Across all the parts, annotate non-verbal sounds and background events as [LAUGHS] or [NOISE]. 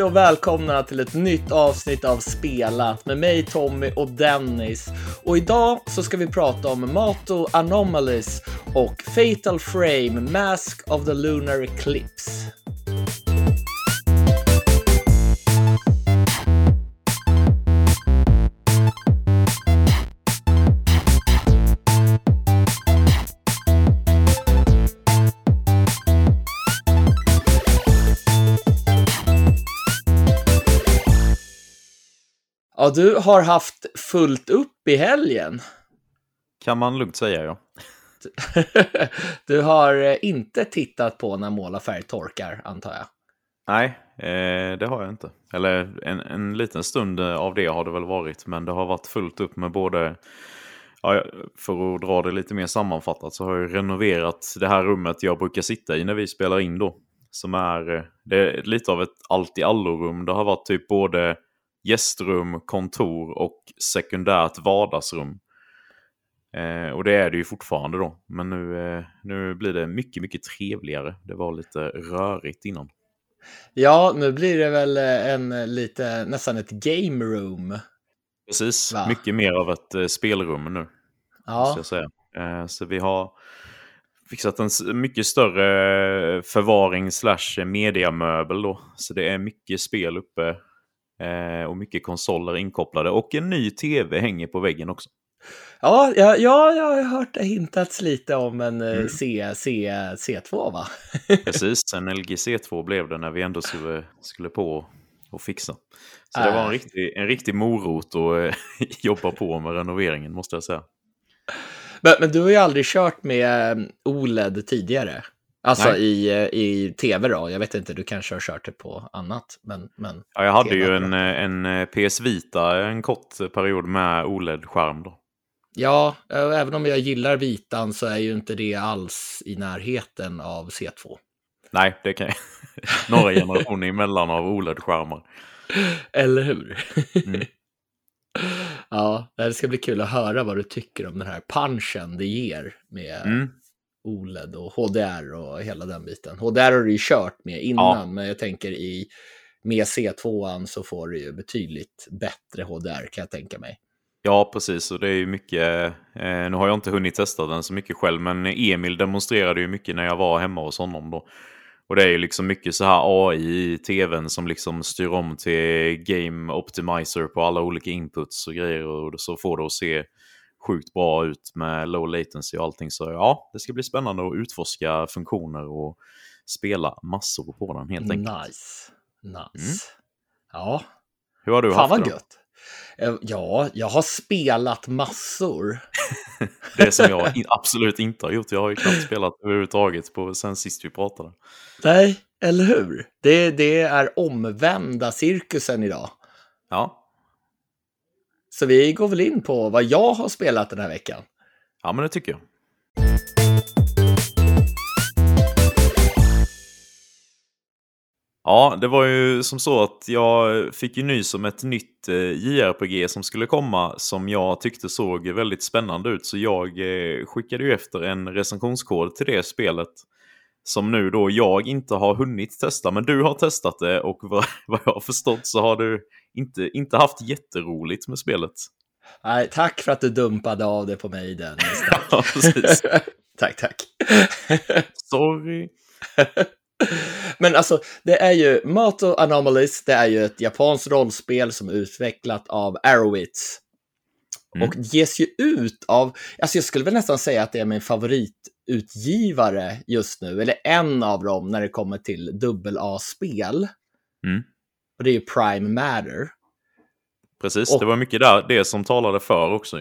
Hej och välkomna till ett nytt avsnitt av Spelat med mig Tommy och Dennis. Och idag så ska vi prata om Mato Anomalies och Fatal Frame Mask of the Lunar Eclipse. Ja, du har haft fullt upp i helgen. Kan man lugnt säga, ja. [LAUGHS] du har eh, inte tittat på när målarfärg torkar, antar jag? Nej, eh, det har jag inte. Eller en, en liten stund av det har det väl varit, men det har varit fullt upp med både Ja, för att dra det lite mer sammanfattat så har jag renoverat det här rummet jag brukar sitta i när vi spelar in då. Som är, eh, det är lite av ett allt i allo-rum. Det har varit typ både gästrum, kontor och sekundärt vardagsrum. Eh, och det är det ju fortfarande då. Men nu, eh, nu blir det mycket, mycket trevligare. Det var lite rörigt innan. Ja, nu blir det väl eh, en lite, nästan ett game room. Precis, Va? mycket mer av ett eh, spelrum nu. Ja. Jag säga. Eh, så vi har fixat en mycket större förvaring slash mediamöbel då. Så det är mycket spel uppe Eh, och mycket konsoler inkopplade och en ny tv hänger på väggen också. Ja, ja, ja jag har hört det hintats lite om en eh, mm. C, C, C2 va? [LAUGHS] Precis, en LG C2 blev det när vi ändå skulle, skulle på och fixa. Så det var en äh. riktig, en riktig morot att eh, [LAUGHS] jobba på med renoveringen måste jag säga. Men, men, du har ju aldrig kört med OLED tidigare? Alltså i, eh, i tv då? Jag vet inte, du kanske har kört det på annat. Men, men ja, jag hade ju en, eh, en eh, PS Vita en kort period med OLED-skärm. då. Ja, även om jag gillar vitan så är ju inte det alls i närheten av C2. Nej, det kan jag. [LAUGHS] Några generationer emellan av OLED-skärmar. Eller hur? Mm. [LAUGHS] ja, det ska bli kul att höra vad du tycker om den här punchen det ger med mm. OLED och HDR och hela den biten. HDR har du ju kört med innan, ja. men jag tänker i med C2 så får du ju betydligt bättre HDR kan jag tänka mig. Ja, precis. Och det är ju mycket, eh, nu har jag inte hunnit testa den så mycket själv, men Emil demonstrerade ju mycket när jag var hemma hos honom då. Och det är ju liksom mycket så här AI i tvn som liksom styr om till Game Optimizer på alla olika inputs och grejer och så får det att se sjukt bra ut med low latency och allting. Så ja, det ska bli spännande att utforska funktioner och spela massor på den helt enkelt. Nice. Nice. Mm. Ja. Hur har du Fan haft det? Gött. Eh, ja, jag har spelat massor. [LAUGHS] det som jag [LAUGHS] absolut inte har gjort. Jag har ju knappt spelat överhuvudtaget på, sen sist vi pratade. Nej, eller hur? Det, det är omvända cirkusen idag. Ja, så vi går väl in på vad jag har spelat den här veckan. Ja, men det tycker jag. Ja, det var ju som så att jag fick ju nys om ett nytt eh, JRPG som skulle komma som jag tyckte såg väldigt spännande ut. Så jag eh, skickade ju efter en recensionskod till det spelet. Som nu då jag inte har hunnit testa, men du har testat det och vad, [LAUGHS] vad jag har förstått så har du inte, inte haft jätteroligt med spelet. Nej, tack för att du dumpade av det på mig den. [LAUGHS] ja, precis. [LAUGHS] tack, tack. Sorry. Men alltså, det är ju Mato Anomalies, det är ju ett japanskt rollspel som är utvecklat av Arrowitz. Mm. Och ges ju ut av, alltså jag skulle väl nästan säga att det är min favoritutgivare just nu, eller en av dem när det kommer till dubbel A-spel. Mm. Och det är ju Prime Matter. Precis, och, det var mycket där, det som talade för också.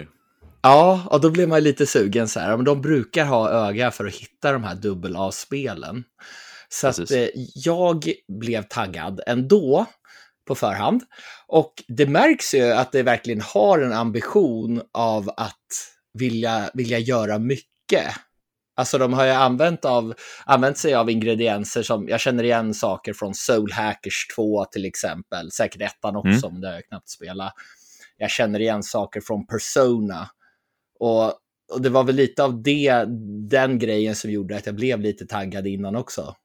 Ja, och då blev man lite sugen så här. Men de brukar ha öga för att hitta de här dubbel A-spelen. Så att eh, jag blev taggad ändå på förhand. Och det märks ju att det verkligen har en ambition av att vilja, vilja göra mycket. Alltså de har ju använt, av, använt sig av ingredienser som, jag känner igen saker från Soul Hackers 2 till exempel, säkert ettan också, mm. men det har jag knappt spelat. Jag känner igen saker från Persona. Och, och det var väl lite av det, den grejen som gjorde att jag blev lite taggad innan också.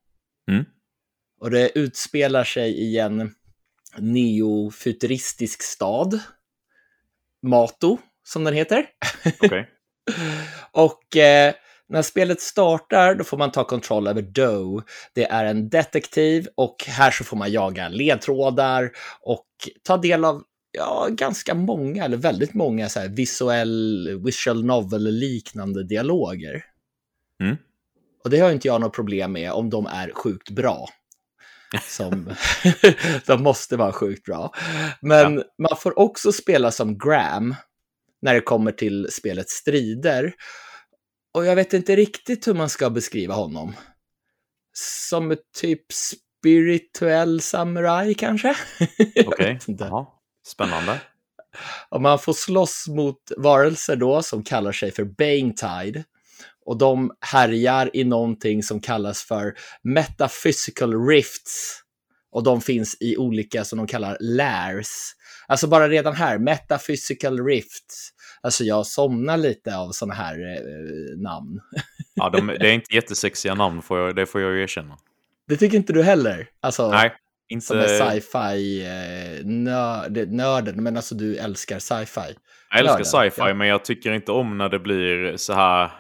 Mm. Och det utspelar sig i en neofuturistisk stad. Mato, som den heter. Okay. [LAUGHS] och eh, när spelet startar då får man ta kontroll över Doe. Det är en detektiv och här så får man jaga ledtrådar och ta del av ja, ganska många, eller väldigt många så här visuell, visual novel-liknande dialoger. Mm. Och det har inte jag något problem med om de är sjukt bra. Som, [LAUGHS] de måste vara sjukt bra. Men ja. man får också spela som Graham när det kommer till spelets strider. Och jag vet inte riktigt hur man ska beskriva honom. Som typ spirituell samurai kanske? [LAUGHS] Okej, okay. spännande. Och man får slåss mot varelser då som kallar sig för Banetide. Och de härjar i någonting som kallas för metaphysical rifts. Och de finns i olika som de kallar lairs. Alltså bara redan här, metaphysical rifts. Alltså jag somnar lite av sådana här eh, namn. Ja, de, det är inte jättesexiga namn, får jag, det får jag erkänna. Det tycker inte du heller? Alltså, Nej, inte... Som är sci-fi eh, nörd, nörden, men alltså du älskar sci-fi. Jag älskar sci-fi, ja. men jag tycker inte om när det blir så här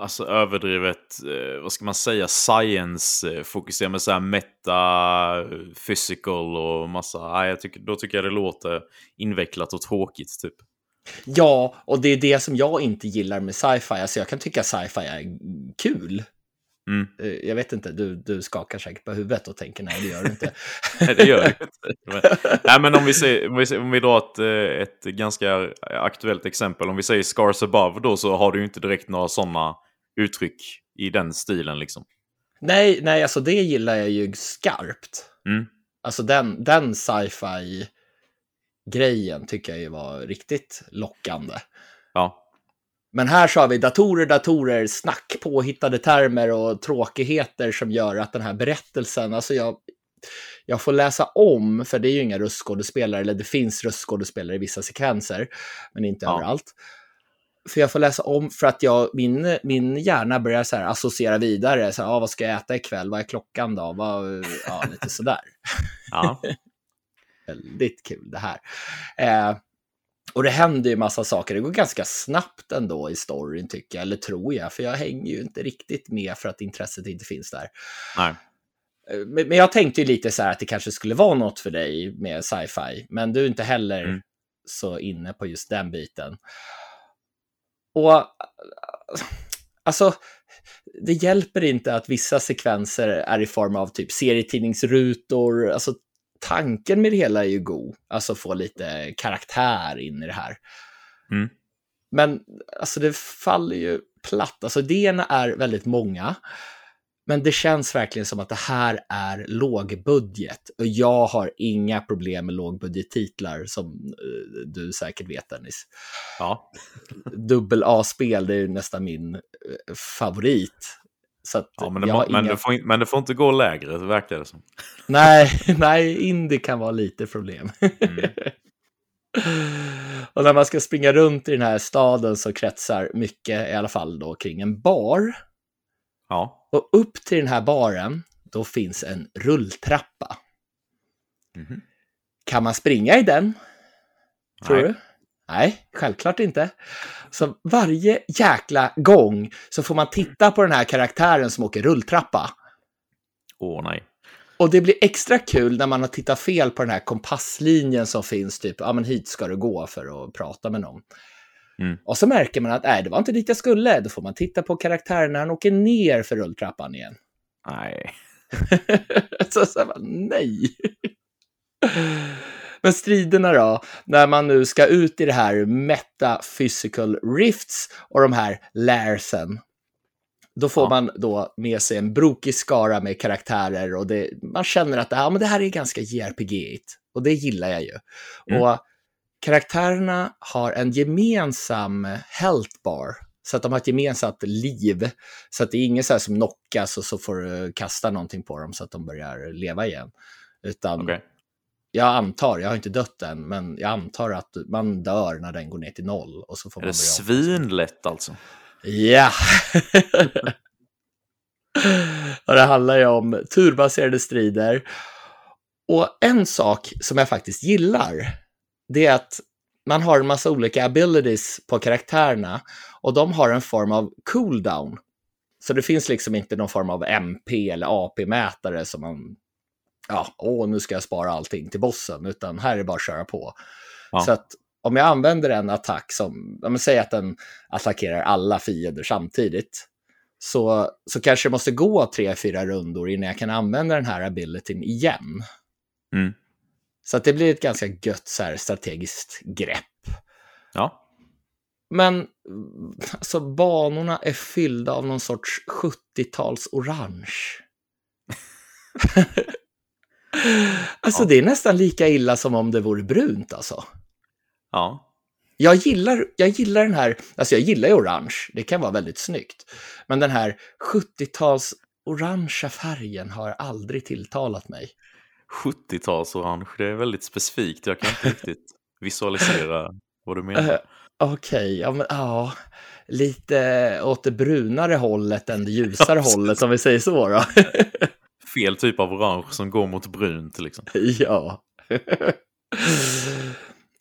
alltså överdrivet, eh, vad ska man säga, science-fokuserat med så här meta-physical och massa, nej, jag tycker, då tycker jag det låter invecklat och tråkigt typ. Ja, och det är det som jag inte gillar med sci-fi. Alltså jag kan tycka sci-fi är kul. Mm. Eh, jag vet inte, du, du skakar säkert på huvudet och tänker nej, det gör du inte. [LAUGHS] nej, det gör jag inte. [LAUGHS] nej, men om vi, ser, om vi, om vi drar ett, eh, ett ganska aktuellt exempel, om vi säger Scars Above då så har du ju inte direkt några sådana uttryck i den stilen liksom. Nej, nej, alltså det gillar jag ju skarpt. Mm. Alltså den, den sci-fi grejen tycker jag ju var riktigt lockande. Ja. Men här så har vi datorer, datorer, snack, påhittade termer och tråkigheter som gör att den här berättelsen, alltså jag, jag får läsa om, för det är ju inga röstskådespelare, eller det finns röstskådespelare i vissa sekvenser, men inte ja. överallt. För jag får läsa om för att jag, min, min hjärna börjar så här associera vidare. Så här, ah, vad ska jag äta ikväll? Vad är klockan då? Vad, ja, lite sådär. Ja. [LAUGHS] Väldigt kul det här. Eh, och det händer ju massa saker. Det går ganska snabbt ändå i storyn tycker jag, eller tror jag, för jag hänger ju inte riktigt med för att intresset inte finns där. Nej. Eh, men jag tänkte ju lite så här att det kanske skulle vara något för dig med sci-fi, men du är inte heller mm. så inne på just den biten. Och alltså, det hjälper inte att vissa sekvenser är i form av typ serietidningsrutor, alltså tanken med det hela är ju god, alltså få lite karaktär in i det här. Mm. Men alltså det faller ju platt, alltså idéerna är väldigt många. Men det känns verkligen som att det här är lågbudget. Och jag har inga problem med lågbudgettitlar som uh, du säkert vet Dennis. Ja. Dubbel A-spel, det är nästan min uh, favorit. Så ja, men, det, men, inga... det får, men det får inte gå lägre, verkar det som. Nej, [LAUGHS] nej, indie kan vara lite problem. Mm. [LAUGHS] och när man ska springa runt i den här staden så kretsar mycket, i alla fall då, kring en bar. Ja. Och upp till den här baren, då finns en rulltrappa. Mm. Kan man springa i den? Tror Nej. du? Nej, självklart inte. Så varje jäkla gång så får man titta på den här karaktären som åker rulltrappa. Åh oh, nej. Och det blir extra kul när man har tittat fel på den här kompasslinjen som finns, typ, ja men hit ska du gå för att prata med någon. Mm. Och så märker man att, nej, det var inte dit jag skulle. Då får man titta på karaktären när han åker ner för rulltrappan igen. Nej. [LAUGHS] så, så bara, nej. Men striderna då, när man nu ska ut i det här metaphysical rifts och de här lärsen. Då får ja. man då med sig en brokig skara med karaktärer och det, man känner att ja, men det här är ganska JRPG-igt. Och det gillar jag ju. Mm. Och karaktärerna har en gemensam health bar. Så att de har ett gemensamt liv. Så att det är ingen så som knockas och så får du kasta någonting på dem så att de börjar leva igen. Utan okay jag antar, jag har inte dött än, men jag antar att man dör när den går ner till noll. Och så får är man det svinlätt alltså? Ja! och det handlar ju om turbaserade strider. Och en sak som jag faktiskt gillar, det är att man har en massa olika abilities på karaktärerna och de har en form av cooldown. Så det finns liksom inte någon form av MP eller AP-mätare som man, ja, åh, nu ska jag spara allting till bossen, utan här är det bara att köra på. Ja. Så att om jag använder en attack som, om jag säger att den attackerar alla fiender samtidigt, så, så kanske det måste gå tre, fyra rundor innan jag kan använda den här abilityn igen. Mm. Så att det blir ett ganska gött så här, strategiskt grepp. Ja. Men alltså, banorna är fyllda av någon sorts 70-tals orange. [LAUGHS] alltså ja. det är nästan lika illa som om det vore brunt alltså. Ja. Jag gillar, jag gillar den här, alltså jag gillar ju orange, det kan vara väldigt snyggt. Men den här 70-tals orangea färgen har aldrig tilltalat mig. 70-tals orange, det är väldigt specifikt, jag kan inte [LAUGHS] riktigt visualisera vad du menar. Uh, Okej, okay, ja men ja, lite åt det brunare hållet än det [LAUGHS] ljusare hållet om vi säger så då. [LAUGHS] Fel typ av orange som går mot brunt liksom. [LAUGHS] Ja.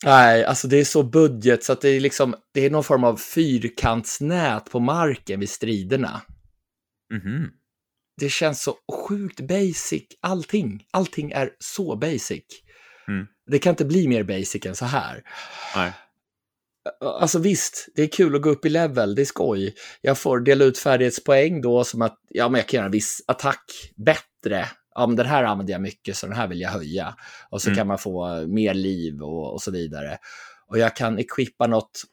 Nej, alltså det är så budget så att det är liksom, det är någon form av fyrkantsnät på marken vid striderna. Mm -hmm. Det känns så sjukt basic, allting. Allting är så basic. Mm. Det kan inte bli mer basic än så här. Nej. Alltså visst, det är kul att gå upp i level, det är skoj. Jag får dela ut färdighetspoäng då som att ja, men jag kan göra en viss attack bättre ja, men den här använder jag mycket så den här vill jag höja. Och så mm. kan man få mer liv och, och så vidare. Och jag kan equippa något,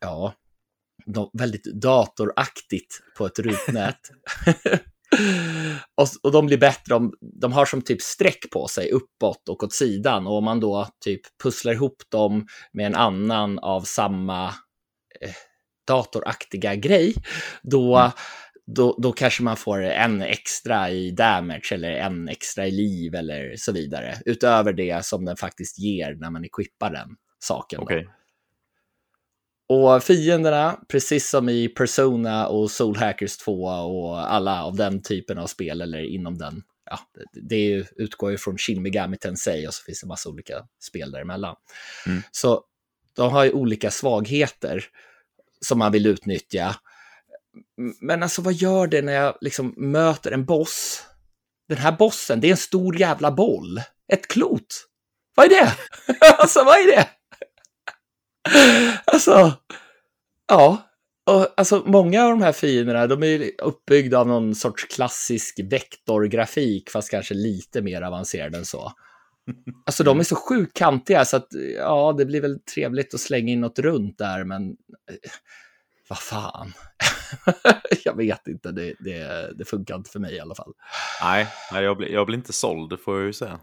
ja, något väldigt datoraktigt på ett rutnät. [LAUGHS] och, och de blir bättre om de har som typ streck på sig uppåt och åt sidan. Och om man då typ pusslar ihop dem med en annan av samma eh, datoraktiga grej, då mm då, då kanske man får en extra i damage eller en extra i liv eller så vidare. Utöver det som den faktiskt ger när man equippar den saken. Okay. Och fienderna, precis som i Persona och Soul Hackers 2 och alla av den typen av spel eller inom den, ja, det utgår ju från Shin Megami Tensei och så finns det massa olika spel däremellan. Mm. Så de har ju olika svagheter som man vill utnyttja men alltså vad gör det när jag liksom möter en boss? Den här bossen, det är en stor jävla boll. Ett klot. Vad är det? [LAUGHS] alltså vad är det? [LAUGHS] alltså, ja. Och, alltså många av de här fienderna, de är uppbyggda av någon sorts klassisk vektorgrafik, fast kanske lite mer avancerad än så. [LAUGHS] Alltså de är så sjukt kantiga så att ja, det blir väl trevligt att slänga in något runt där, men eh, vad fan. [LAUGHS] jag vet inte, det, det, det, funkar inte för mig i alla fall. Nej, nej jag, blir, jag blir inte såld, det får jag ju säga.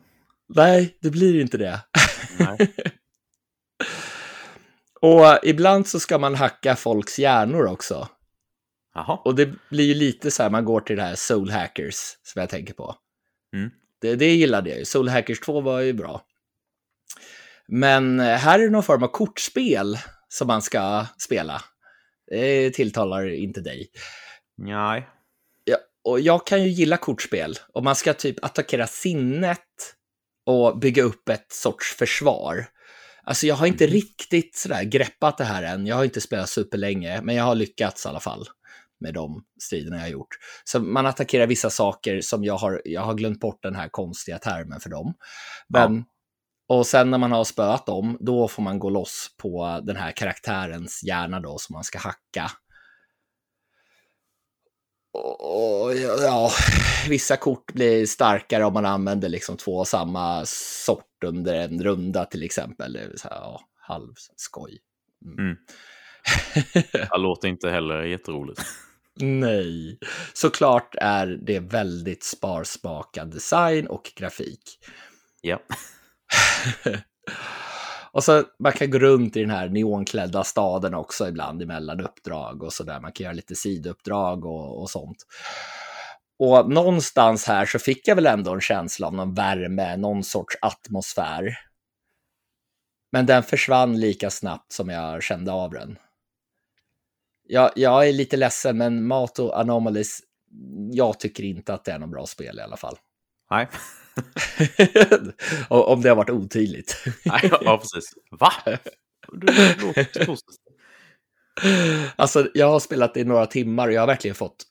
Nej, det blir inte det. [LAUGHS] och ibland så ska man hacka folks hjärnor också. Aha. Och det blir ju lite så här, man går till det här Soul Hackers som jag tänker på. Mm. Det, det gillade jag ju, Soul Hackers 2 var ju bra. Men här är det någon form av kortspel som man ska spela. Det tilltalar inte dig. Nej. Ja, och jag kan ju gilla kortspel. Och man ska typ attackera sinnet och bygga upp ett sorts försvar. Alltså jag har inte mm. riktigt sådär greppat det här än. Jag har inte spelat superlänge, men jag har lyckats i alla fall med de striderna jag har gjort. Så man attackerar vissa saker som jag har, jag har glömt bort den här konstiga termen för dem. Men ja. Och sen när man har spöat dem, då får man gå loss på den här karaktärens hjärna då som man ska hacka. Och, ja, vissa kort blir starkare om man använder liksom två samma sort under en runda till exempel. Det så här, ja, halvskoj. Mm. Mm. [LAUGHS] det låter inte heller jätteroligt. Nej, såklart är det väldigt sparsmakad design och grafik. Ja. [LAUGHS] och så man kan gå runt i den här neonklädda staden också ibland emellan uppdrag och så där. Man kan göra lite sidouppdrag och, och sånt. Och någonstans här så fick jag väl ändå en känsla av någon värme, någon sorts atmosfär. Men den försvann lika snabbt som jag kände av den. Jag, jag är lite ledsen, men Mato Anomalies jag tycker inte att det är något bra spel i alla fall. Nej. [LAUGHS] Om det har varit otydligt. [LAUGHS] Nej, ja, precis. Va? [LAUGHS] Alltså, jag har spelat i några timmar och jag har verkligen fått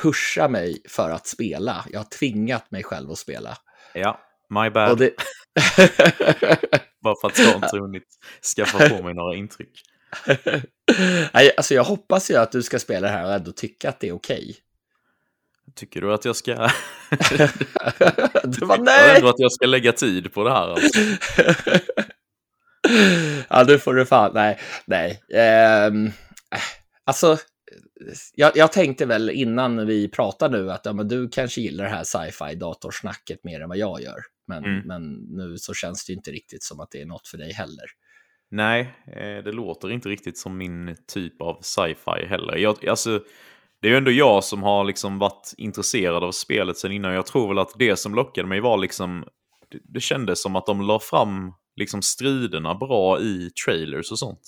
pusha mig för att spela. Jag har tvingat mig själv att spela. Ja, my bad. Det... Bara för att jag inte hunnit skaffa på mig några intryck. alltså jag hoppas ju att du ska spela det här och ändå tycka att det är okej. Tycker du att jag ska... [LAUGHS] du var nej! Jag att jag ska lägga tid på det här alltså. [LAUGHS] ja, nu får du fan... Nej, nej. Um, alltså, jag, jag, tänkte väl innan vi pratar nu att ja, men du kanske gillar det här sci-fi datorsnacket mer än vad jag gör. Men, mm. men nu så känns det inte riktigt som att det är något för dig heller. Nej, eh, det låter inte riktigt som min typ av sci-fi heller. Jag, alltså, det är ju ändå jag som har liksom varit intresserad av spelet sen innan. Jag tror väl att det som lockade mig var liksom, det, det kändes som att de la fram liksom striderna bra i trailers och sånt.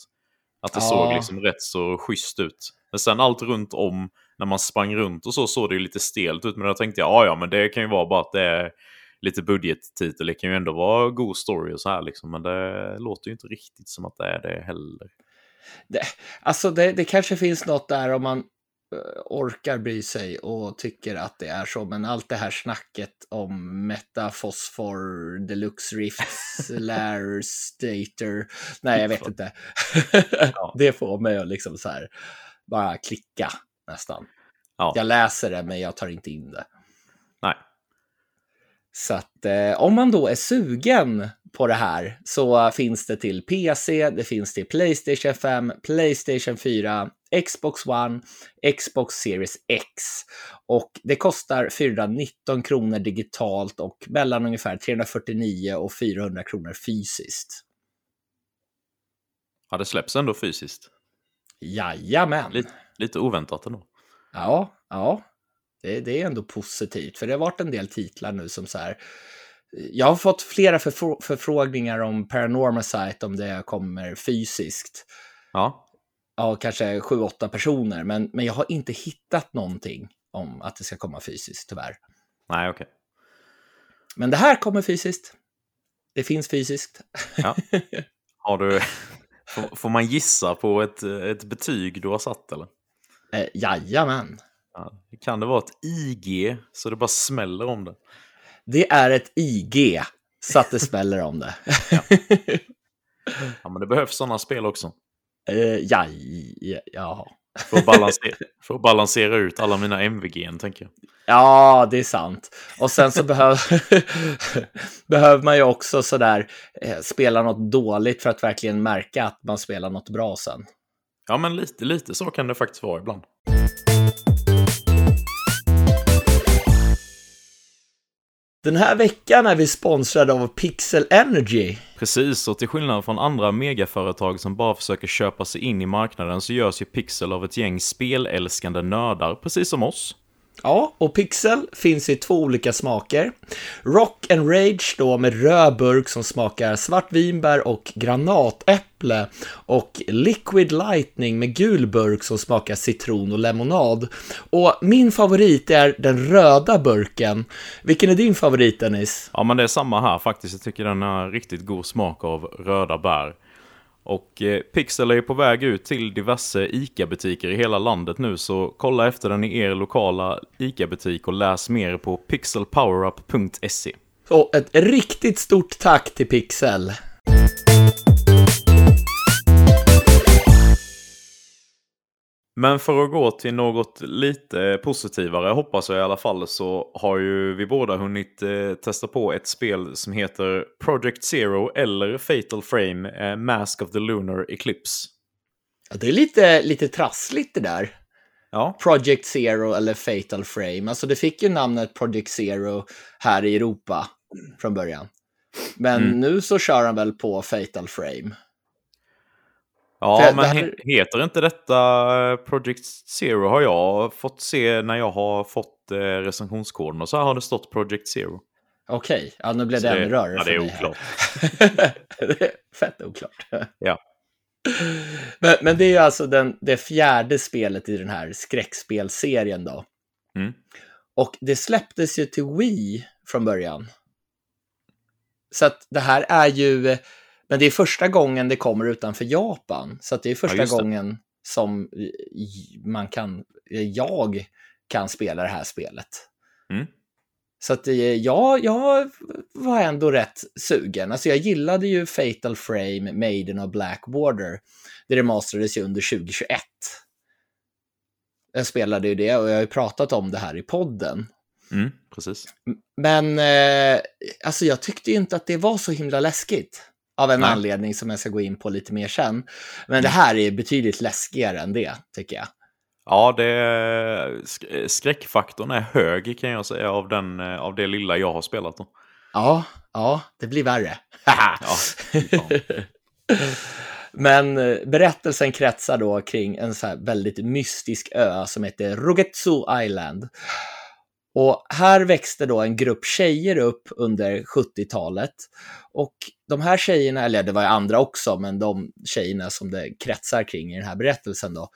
Att det ja. såg liksom rätt så schysst ut. Men sen allt runt om, när man sprang runt och så, såg det ju lite stelt ut. Men då tänkte jag, ja ja, men det kan ju vara bara att det är lite budgettitel. Det kan ju ändå vara god story och så här liksom. Men det låter ju inte riktigt som att det är det heller. Det, alltså det, det kanske finns något där om man orkar bry sig och tycker att det är så. Men allt det här snacket om metafosfor, deluxe rifts, [LAUGHS] lair, stater. Nej, jag vet inte. [LAUGHS] det får mig att liksom så här bara klicka nästan. Ja. Jag läser det, men jag tar inte in det. Nej. Så att eh, om man då är sugen på det här så finns det till PC, det finns till Playstation 5, Playstation 4, Xbox One, Xbox Series X. Och det kostar 419 kronor digitalt och mellan ungefär 349 och 400 kronor fysiskt. Ja, det släpps ändå fysiskt. Jajamän. Lite, lite oväntat ändå. Ja, ja. Det, det är ändå positivt, för det har varit en del titlar nu som så här jag har fått flera förfrå förfrågningar om Paranormal Site, om det kommer fysiskt. Ja. Ja, kanske sju, åtta personer, men, men jag har inte hittat någonting om att det ska komma fysiskt, tyvärr. Nej, okej. Okay. Men det här kommer fysiskt. Det finns fysiskt. Ja. [LAUGHS] Har du... Får man gissa på ett, ett betyg du har satt, eller? Eh, jajamän. Ja, kan det vara ett IG, så det bara smäller om det? Det är ett IG, så att det smäller om det. [LAUGHS] ja. [LAUGHS] ja, men det behövs sådana spel också. Uh, ja, ja, ja. För att, balansera, för att balansera ut alla mina MVG, tänker jag. Ja, det är sant. Och sen så behöver, [LAUGHS] behöver man ju också sådär eh, spela något dåligt för att verkligen märka att man spelar något bra sen. Ja, men lite, lite så kan det faktiskt vara ibland. Den här veckan är vi sponsrade av Pixel Energy. Precis, och till skillnad från andra megaföretag som bara försöker köpa sig in i marknaden så görs ju Pixel av ett gäng spelälskande nördar, precis som oss. Ja, och Pixel finns i två olika smaker. Rock and Rage då med röd burk som smakar svartvinbär och granatäpple. Och Liquid Lightning med gul burk som smakar citron och lemonad. Och min favorit är den röda burken. Vilken är din favorit Dennis? Ja, men det är samma här faktiskt. Jag tycker den har riktigt god smak av röda bär. Och eh, Pixel är ju på väg ut till diverse ICA-butiker i hela landet nu, så kolla efter den i er lokala ICA-butik och läs mer på pixelpowerup.se. Så ett riktigt stort tack till Pixel! Men för att gå till något lite positivare, hoppas jag i alla fall, så har ju vi båda hunnit eh, testa på ett spel som heter Project Zero eller Fatal Frame eh, Mask of the Lunar Eclipse. Ja, det är lite, lite trassligt det där. Ja. Project Zero eller Fatal Frame. Alltså det fick ju namnet Project Zero här i Europa från början. Men mm. nu så kör han väl på Fatal Frame. Ja, För men här... heter inte detta eh, Project Zero har jag fått se när jag har fått eh, recensionskoden och så här har det stått Project Zero. Okej, okay. ja nu blev det ännu rörigare Ja, det är oklart. [LAUGHS] det är fett oklart. ja. Men, men, det är ju alltså den, det fjärde spelet i den här skräckspelserien då. Mm. Och det släpptes ju till Wii från början. Så att det här är ju, men det är första gången det kommer utanför Japan. Så det är första Ja, gången som man kan, jag kan spela det här spelet. Mm. Så att eh, ja, jag var ändå rätt sugen. Alltså jag gillade ju Fatal Frame, Maiden och Blackwater. Det remasterades ju under 2021. Jag spelade ju det och jag har ju pratat om det här i podden. Mm, precis. Men eh, alltså jag tyckte ju inte att det var så himla läskigt. Av en Nej. anledning som jag ska gå in på lite mer sen. Men det här är betydligt läskigare än det, tycker jag. Ja, det, sk- skräckfaktorn är hög kan jag säga av, den, eh, av det lilla jag har spelat. Då. Ja, ja, det blir värre. Ja. [LAUGHS] Men eh, berättelsen kretsar då kring en så väldigt mystisk ö som heter Rogetsu Island. Och här växte då en grupp tjejer upp under 70-talet. Och de här tjejerna, eller det var ju andra också, men de tjejerna som det kretsar kring i den här berättelsen då,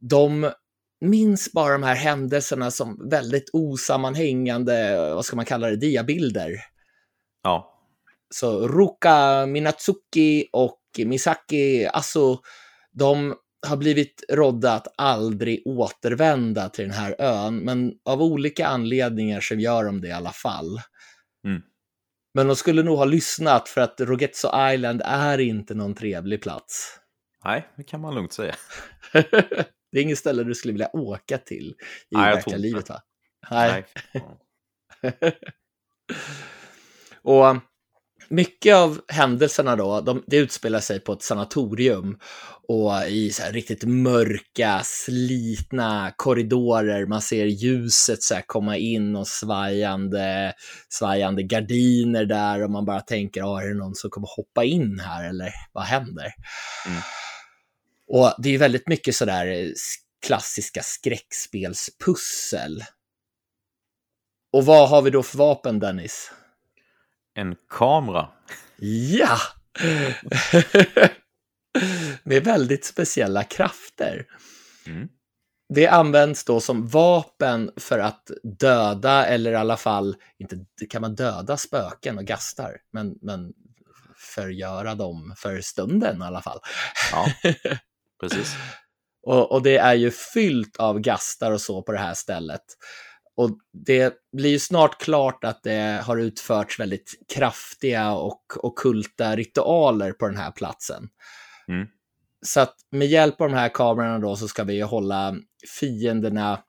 de minns bara de här händelserna som väldigt osammanhängande, vad ska man kalla det, diabilder. ja. Så Ruka Minatsuki och Misaki Asu, de har blivit rådda att aldrig återvända till den här ön, men av olika anledningar så gör de det i alla fall. Mm. Men de skulle nog ha lyssnat för att Rogetsu Island är inte någon trevlig plats. Nej, det kan man lugnt säga. [LAUGHS] det är inget ställe du skulle vilja åka till i Nej, verkliga livet va? Nej. fan. [LAUGHS] Och mycket av händelserna då, de, det utspelar sig på ett sanatorium och i så riktigt mörka, slitna korridorer. Man ser ljuset så här komma in och svajande, svajande gardiner där och man bara tänker, ah, är det någon som kommer hoppa in här eller vad händer? Mm. Och det är väldigt mycket sådär eh, klassiska skräckspelspussel. Och vad har vi då för vapen, Dennis? En kamera. Ja! [LAUGHS] Med väldigt speciella krafter. Mm. Det används då som vapen för att döda, eller i alla fall, inte kan man döda spöken och gastar, men, men förgöra dem för stunden i alla fall. Ja, [LAUGHS] precis. Och, och det är ju fyllt av gastar och så på det här stället. Och det blir ju snart klart att det har utförts väldigt kraftiga och okulta ritualer på den här platsen. Mm. Så att med hjälp av de här kamerorna då så ska vi ju hålla fienderna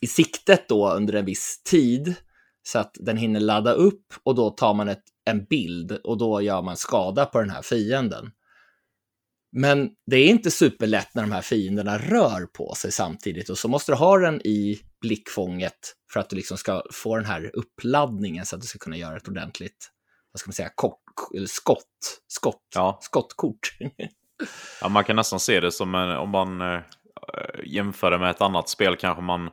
i siktet då under en viss tid så att den hinner ladda upp och då tar man ett, en bild och då gör man skada på den här fienden. Men det är inte superlätt när de här fienderna rör på sig samtidigt och så måste du ha den i blickfånget för att du liksom ska få den här uppladdningen så att du ska kunna göra ett ordentligt, vad ska man säga, kort, skott, skott, Ja. skottkort. [LAUGHS] Ja, man kan nästan se det som en, om man eh, jämför det med ett annat spel kanske man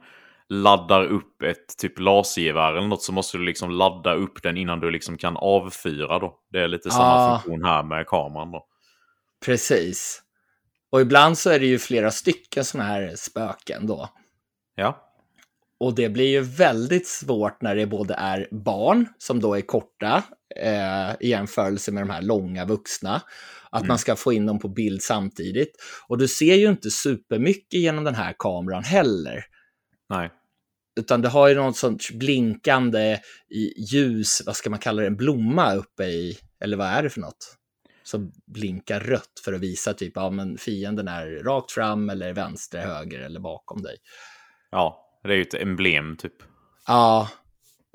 laddar upp ett typ lasergevär eller något så måste du liksom ladda upp den innan du liksom kan avfyra då. Det är lite samma Ah. funktion här med kameran då. Precis. Och ibland så är det ju flera stycken sådana här spöken då. Ja, Och det blir ju väldigt svårt när det både är barn, som då är korta, eh, i jämförelse med de här långa vuxna, att Mm. man ska få in dem på bild samtidigt. Och du ser ju inte supermycket genom den här kameran heller, nej. utan det har ju något sånt blinkande ljus, vad ska man kalla det, en blomma uppe i, eller vad är det för något? Som blinkar rött för att visa typ, ja men fienden är rakt fram eller vänster, höger eller bakom dig. Ja, det är ju ett emblem typ. Ja,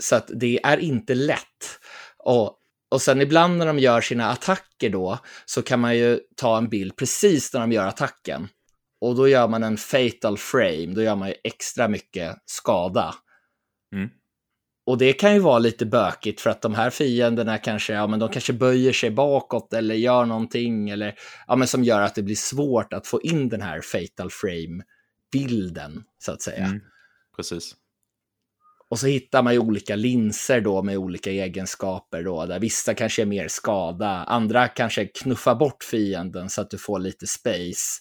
så att det är inte lätt. Och, och sen ibland när de gör sina attacker då, så kan man ju ta en bild precis när de gör attacken. Och då gör man en fatal frame, då gör man ju extra mycket skada. Mm. Och det kan ju vara lite bökigt för att de här fienderna kanske, ja men de kanske böjer sig bakåt eller gör någonting eller, ja men som gör att det blir svårt att få in den här fatal frame-bilden, så att säga. Mm. Precis. Och så hittar man ju olika linser då med olika egenskaper då, där vissa kanske är mer skada, andra kanske knuffar bort fienden så att du får lite space.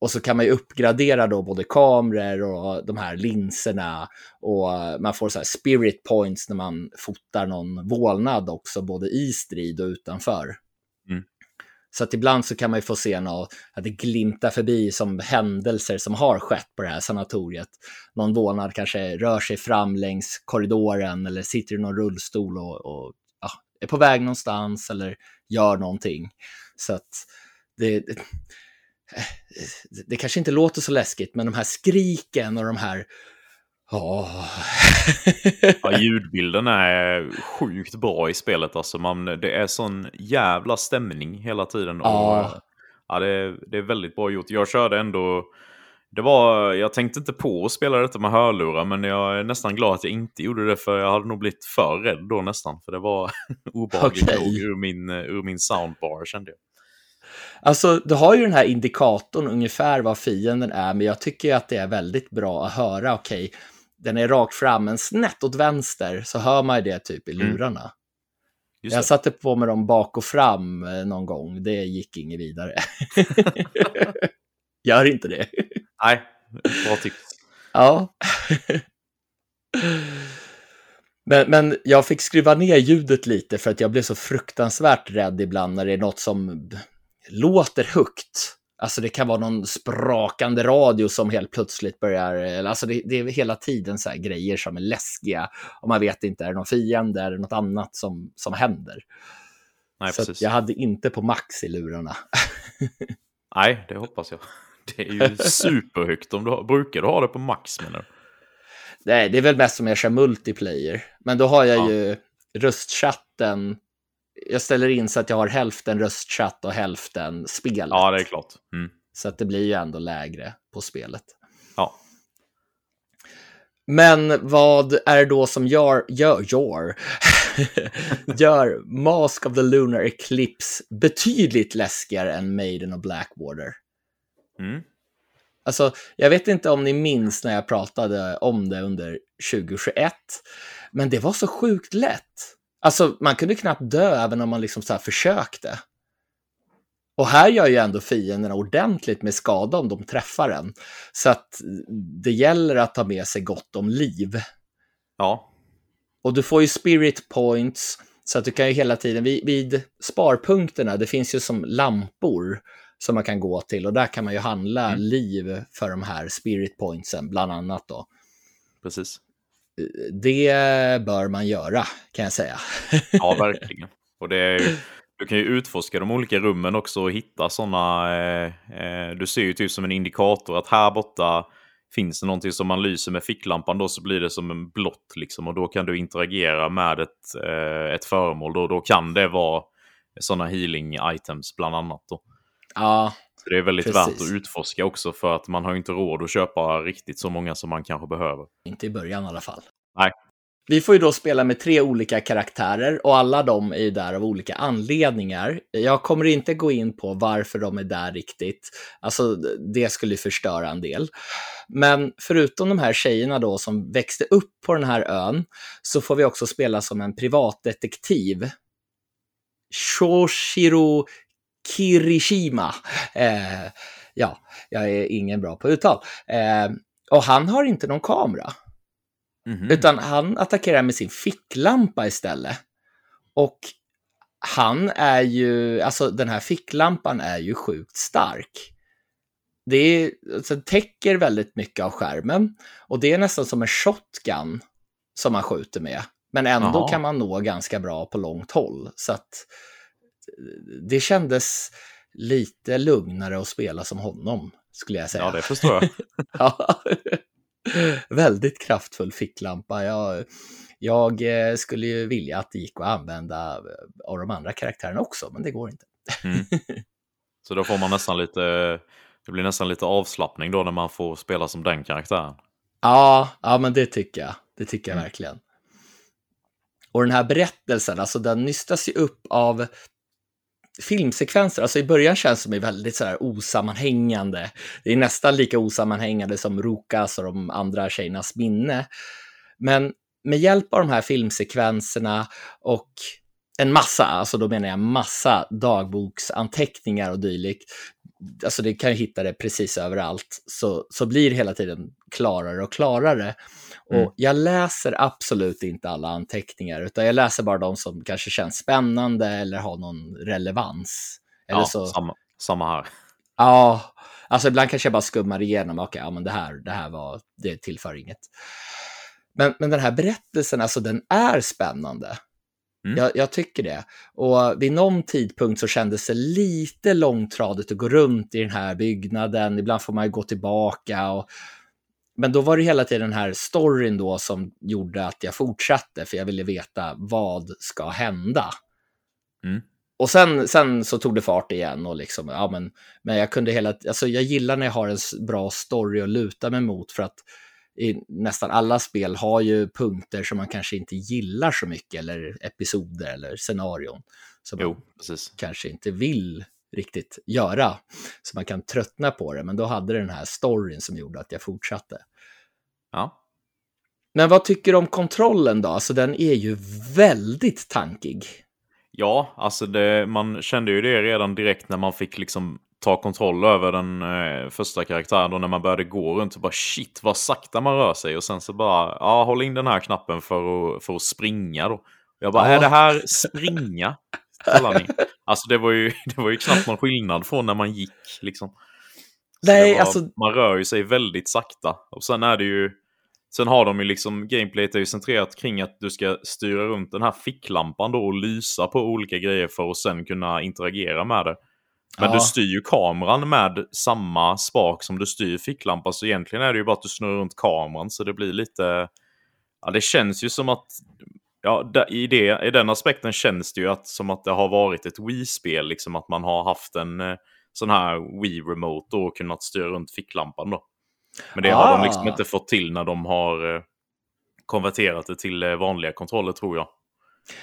Och så kan man ju uppgradera då både kameror och de här linserna och man får så här spirit points när man fotar någon vålnad också, både i strid och utanför. Mm. Så att ibland så kan man ju få se något, att det glimtar förbi som händelser som har skett på det här sanatoriet. Någon vålnad kanske rör sig fram längs korridoren eller sitter i någon rullstol och, och ja, är på väg någonstans eller gör någonting. Så att det, det kanske inte låter så läskigt, men de här skriken och de här Oh. ja, ljudbilden är sjukt bra i spelet. Alltså man, det är sån jävla stämning hela tiden. Oh. Och, ja, det, det är väldigt bra gjort. Jag körde ändå... Det var, jag tänkte inte på att spela detta med hörlurar, men jag är nästan glad att jag inte gjorde det, för jag hade nog blivit för rädd då nästan. För det var [LAUGHS] obehagligt okay. nog ur min, ur min soundbar, kände jag. Alltså, du har ju den här indikatorn ungefär vad fienden är, men jag tycker att det är väldigt bra att höra, okej, okay, den är rakt fram, men snett åt vänster så hör man ju det typ i mm. lurarna. Mm. Jag satte på mig dem bak och fram eh, någon gång, det gick inget vidare. [LAUGHS] Gör inte det. Nej, bra tips. Ja. Men, men jag fick skruva ner ljudet lite för att jag blev så fruktansvärt rädd ibland när det är något som låter högt. Alltså det kan vara någon sprakande radio som helt plötsligt börjar, alltså det, det är hela tiden så grejer som är läskiga. Och man vet inte, är det någon fiende, är det något annat som, som händer? Nej, så jag hade inte på max i lurarna. [LAUGHS] Nej, det hoppas jag. Det är ju superhögt. Om du, brukar du ha det på max menar du? Nej, det är väl mest som jag kör multiplayer. Men då har jag ja. ju röstchatten jag ställer in så att jag har hälften röstchatt och hälften spelet. Ja, det är klart. Mm. Så att det blir ju ändå lägre på spelet. Ja. Men vad är det då som gör, gör, gör, [LAUGHS] gör Mask of the Lunar Eclipse betydligt läskigare än Maiden och Blackwater? Mm. Alltså, jag vet inte om ni minns när jag pratade om det under 2021, men det var så sjukt lätt. Alltså, man kunde knappt dö även om man liksom så försökte. Och här gör ju ändå fienderna ordentligt med skada om de träffar en. Så att det gäller att ta med sig gott om liv. Ja. Och du får ju spirit points, så att du kan ju hela tiden, vid, vid sparpunkterna, det finns ju som lampor som man kan gå till och där kan man ju handla mm. liv för de här spirit pointsen, bland annat då. Precis det bör man göra, kan jag säga. ja, verkligen. Och det är ju, du kan ju utforska de olika rummen också och hitta sådana... Eh, eh, du ser ju typ som en indikator att här borta finns det någonting som man lyser med ficklampan då så blir det som en blått liksom och då kan du interagera med ett, eh, ett föremål. Då, då kan det vara sådana healing items bland annat. Då. Ja, det är väldigt Precis. värt att utforska också för att man har inte råd att köpa riktigt så många som man kanske behöver. Inte i början i alla fall. Nej. Vi får ju då spela med tre olika karaktärer och alla de är ju där av olika anledningar. Jag kommer inte gå in på varför de är där riktigt. Alltså, det skulle förstöra en del. Men förutom de här tjejerna då som växte upp på den här ön så får vi också spela som en privatdetektiv. Shoshiro Kirishima. Eh, ja, jag är ingen bra på uttal. Eh, och han har inte någon kamera. Mm -hmm. Utan han attackerar med sin ficklampa istället. Och han är ju, alltså den här ficklampan är ju sjukt stark. Det är, alltså, täcker väldigt mycket av skärmen och det är nästan som en shotgun som man skjuter med. Men ändå Aha. kan man nå ganska bra på långt håll. Så att det kändes lite lugnare att spela som honom, skulle jag säga. Ja, det förstår jag. [LAUGHS] ja. Väldigt kraftfull ficklampa. Jag, jag eh, skulle ju vilja att det gick att använda av de andra karaktärerna också, men det går inte. Mm. [LAUGHS] Så då får man nästan lite, det blir nästan lite avslappning då när man får spela som den karaktären. Ja, ja men det tycker jag. Det tycker jag mm. verkligen. Och den här berättelsen, alltså den nystas ju upp av filmsekvenser, alltså i början känns de väldigt så här osammanhängande. Det är nästan lika osammanhängande som Rukas och de andra tjejernas minne. Men med hjälp av de här filmsekvenserna och en massa, alltså då menar jag massa dagboksanteckningar och dylikt, alltså det kan ju hitta det precis överallt, så, så blir det hela tiden klarare och klarare. Mm. Och jag läser absolut inte alla anteckningar, utan jag läser bara de som kanske känns spännande eller har någon relevans. Eller ja, så... samma, samma här. Ja, alltså ibland kanske jag bara skummar igenom, okej, okay, ja men det här, det här var, det tillför inget. Men, men den här berättelsen, alltså den är spännande. Mm. Jag, jag, tycker det. Och vid någon tidpunkt så kändes det lite långtradigt att gå runt i den här byggnaden. Ibland får man ju gå tillbaka. Och... Men då var det hela tiden den här storyn då som gjorde att jag fortsatte, för jag ville veta vad ska hända. Mm. Och sen, sen så tog det fart igen och liksom, ja men, men jag kunde hela, alltså jag gillar när jag har en bra story att luta mig mot för att i nästan alla spel har ju punkter som man kanske inte gillar så mycket, eller episoder eller scenarion. Som jo, man precis. kanske inte vill riktigt göra. Så man kan tröttna på det, men då hade det den här storyn som gjorde att jag fortsatte. Ja. Men vad tycker du om kontrollen då? Alltså den är ju väldigt tankig. Ja, alltså det, man kände ju det redan direkt när man fick liksom ta kontroll över den eh, första karaktären. Och när man började gå runt så bara shit vad sakta man rör sig. Och sen så bara, ja håll in den här knappen för att, för att springa då. Jag bara, ja. är det här springa? Alltså det var, ju, [LAUGHS] det var ju knappt någon skillnad från när man gick liksom. Nej, var, alltså... Man rör ju sig väldigt sakta. Och sen är det ju... Sen har de ju liksom, gameplayet är ju centrerat kring att du ska styra runt den här ficklampan då och lysa på olika grejer för att sen kunna interagera med det. Men ja. du styr ju kameran med samma spak som du styr ficklampan, så egentligen är det ju bara att du snurrar runt kameran, så det blir lite... Ja, det känns ju som att... Ja, i, det, i den aspekten känns det ju att, som att det har varit ett Wii-spel, liksom att man har haft en eh, sån här Wii-remote och kunnat styra runt ficklampan då. Men det ah. har de liksom ah. inte fått till när de har eh, konverterat det till eh, vanliga kontroller tror jag.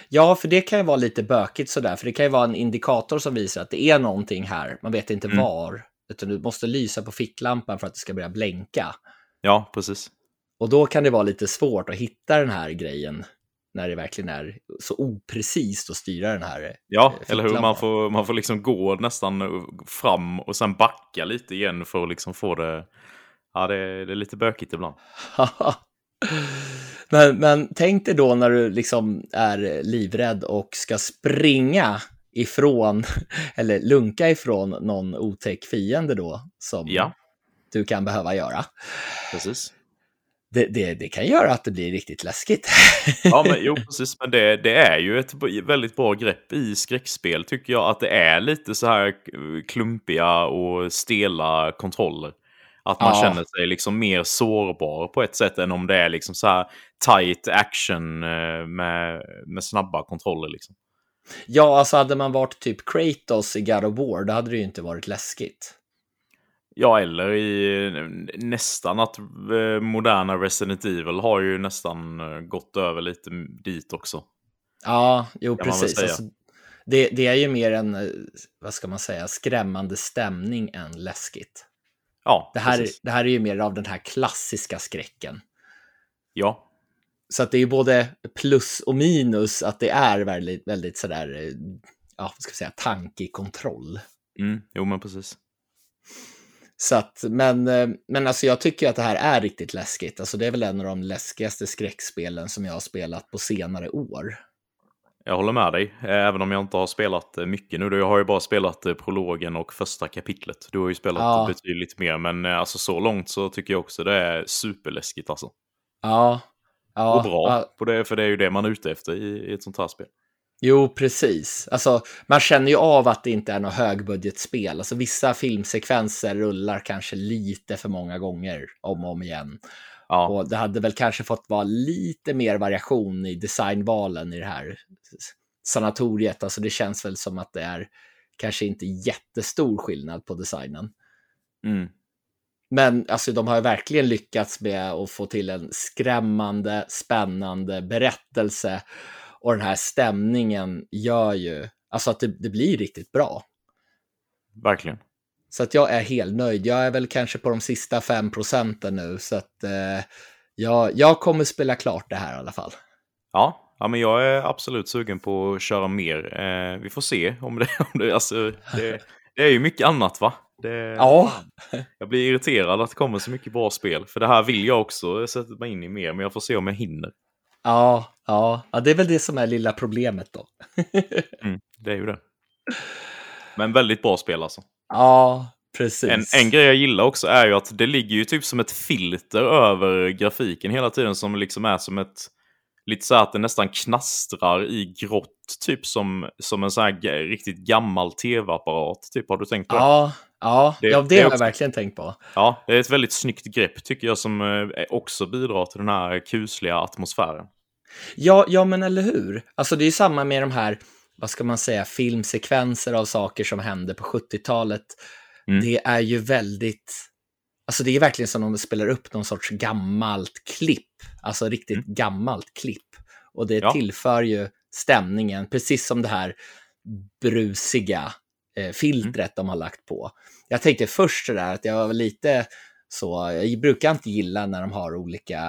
Ja, för det kan ju vara lite bökigt sådär, för det kan ju vara en indikator som visar att det är någonting här, man vet inte mm. var, utan du måste lysa på ficklampan för att det ska börja blänka. Ja, precis. Och då kan det vara lite svårt att hitta den här grejen när det verkligen är så oprecist att styra den här Ja, eh, eller hur? Man får, man får liksom gå nästan fram och sen backa lite igen för att liksom få det... Ja, det, det är lite bökigt ibland. [LAUGHS] Men, men tänk dig då när du liksom är livrädd och ska springa ifrån, [LAUGHS] eller lunka ifrån någon otäck fiende då, som ja. du kan behöva göra. Precis. Det, det, det, kan göra att det blir riktigt läskigt. ja, men, [LAUGHS] jo, precis. Men det, det, är ju ett väldigt bra grepp i skräckspel, tycker jag. Att det är lite så här klumpiga och stela kontroller. Att man ja. känner sig liksom mer sårbar på ett sätt än om det är liksom så här tight action eh, med, med snabba kontroller. Liksom. Ja, alltså hade man varit typ Kratos i God of War, då hade det ju inte varit läskigt. Ja, eller i nästan att eh, moderna Resident Evil har ju nästan eh, gått över lite dit också. Ja, jo precis. Alltså, det, det, är ju mer en, vad ska man säga, skrämmande stämning än läskigt. Ja, det här, det här är ju mer av den här klassiska skräcken. Ja. Så att det är både plus och minus att det är väldigt, väldigt sådär, ja, vad ska jag säga, tankekontroll. Mm, jo, men precis. Så att, men, men alltså jag tycker att det här är riktigt läskigt. Alltså det är väl en av de läskigaste skräckspelen som jag har spelat på senare år. Jag håller med dig, även om jag inte har spelat mycket nu. Jag har ju bara spelat eh, prologen och första kapitlet. Du har ju spelat ja. betydligt mer, men eh, alltså så långt så tycker jag också det är superläskigt alltså. Ja. ja. Och bra, ja. På det, för det är ju det man är ute efter i, i ett sånt här spel. Jo, precis. Alltså, man känner ju av att det inte är något högbudgetspel. Alltså, vissa filmsekvenser rullar kanske lite för många gånger om och om igen. Ja. Och det hade väl kanske fått vara lite mer variation i designvalen i det här sanatoriet. Alltså det känns väl som att det är kanske inte jättestor skillnad på designen. Mm. Men alltså, de har verkligen lyckats med att få till en skrämmande, spännande berättelse. Och den här stämningen gör ju alltså att det, det blir riktigt bra. Verkligen. Så att jag är helt nöjd. Jag är väl kanske på de sista fem procenten nu, så att eh, jag, jag kommer spela klart det här i alla fall. Ja, ja men jag är absolut sugen på att köra mer. Eh, vi får se om det, [LAUGHS] om det, alltså, det, det är ju mycket annat va? Det, ja. Jag blir irriterad att det kommer så mycket bra spel. För det här vill jag också sätta mig in i mer, men jag får se om jag hinner. Ja, ja, ja det är väl det som är lilla problemet då. mm, det är ju det. Men väldigt bra spel alltså. Ja, precis. En, en grej jag gillar också är ju att det ligger ju typ som ett filter över grafiken hela tiden som liksom är som ett lite så att det nästan knastrar i grått, typ som, som en sån här riktigt gammal tv-apparat. Typ, har du tänkt på det? Ja, ja det, ja, det, det har jag verkligen tänkt på. Ja, det är ett väldigt snyggt grepp tycker jag som eh, också bidrar till den här kusliga atmosfären. Ja, ja men eller hur? Alltså det är ju samma med de här, vad ska man säga, filmsekvenser av saker som hände på 70-talet. Mm. Det är ju väldigt Alltså det är verkligen som om de spelar upp någon sorts gammalt klipp, alltså riktigt mm. gammalt klipp. Och det ja. tillför ju stämningen, precis som det här brusiga eh, filtret mm. de har lagt på. Jag tänkte först sådär att jag var lite så, jag brukar inte gilla när de har olika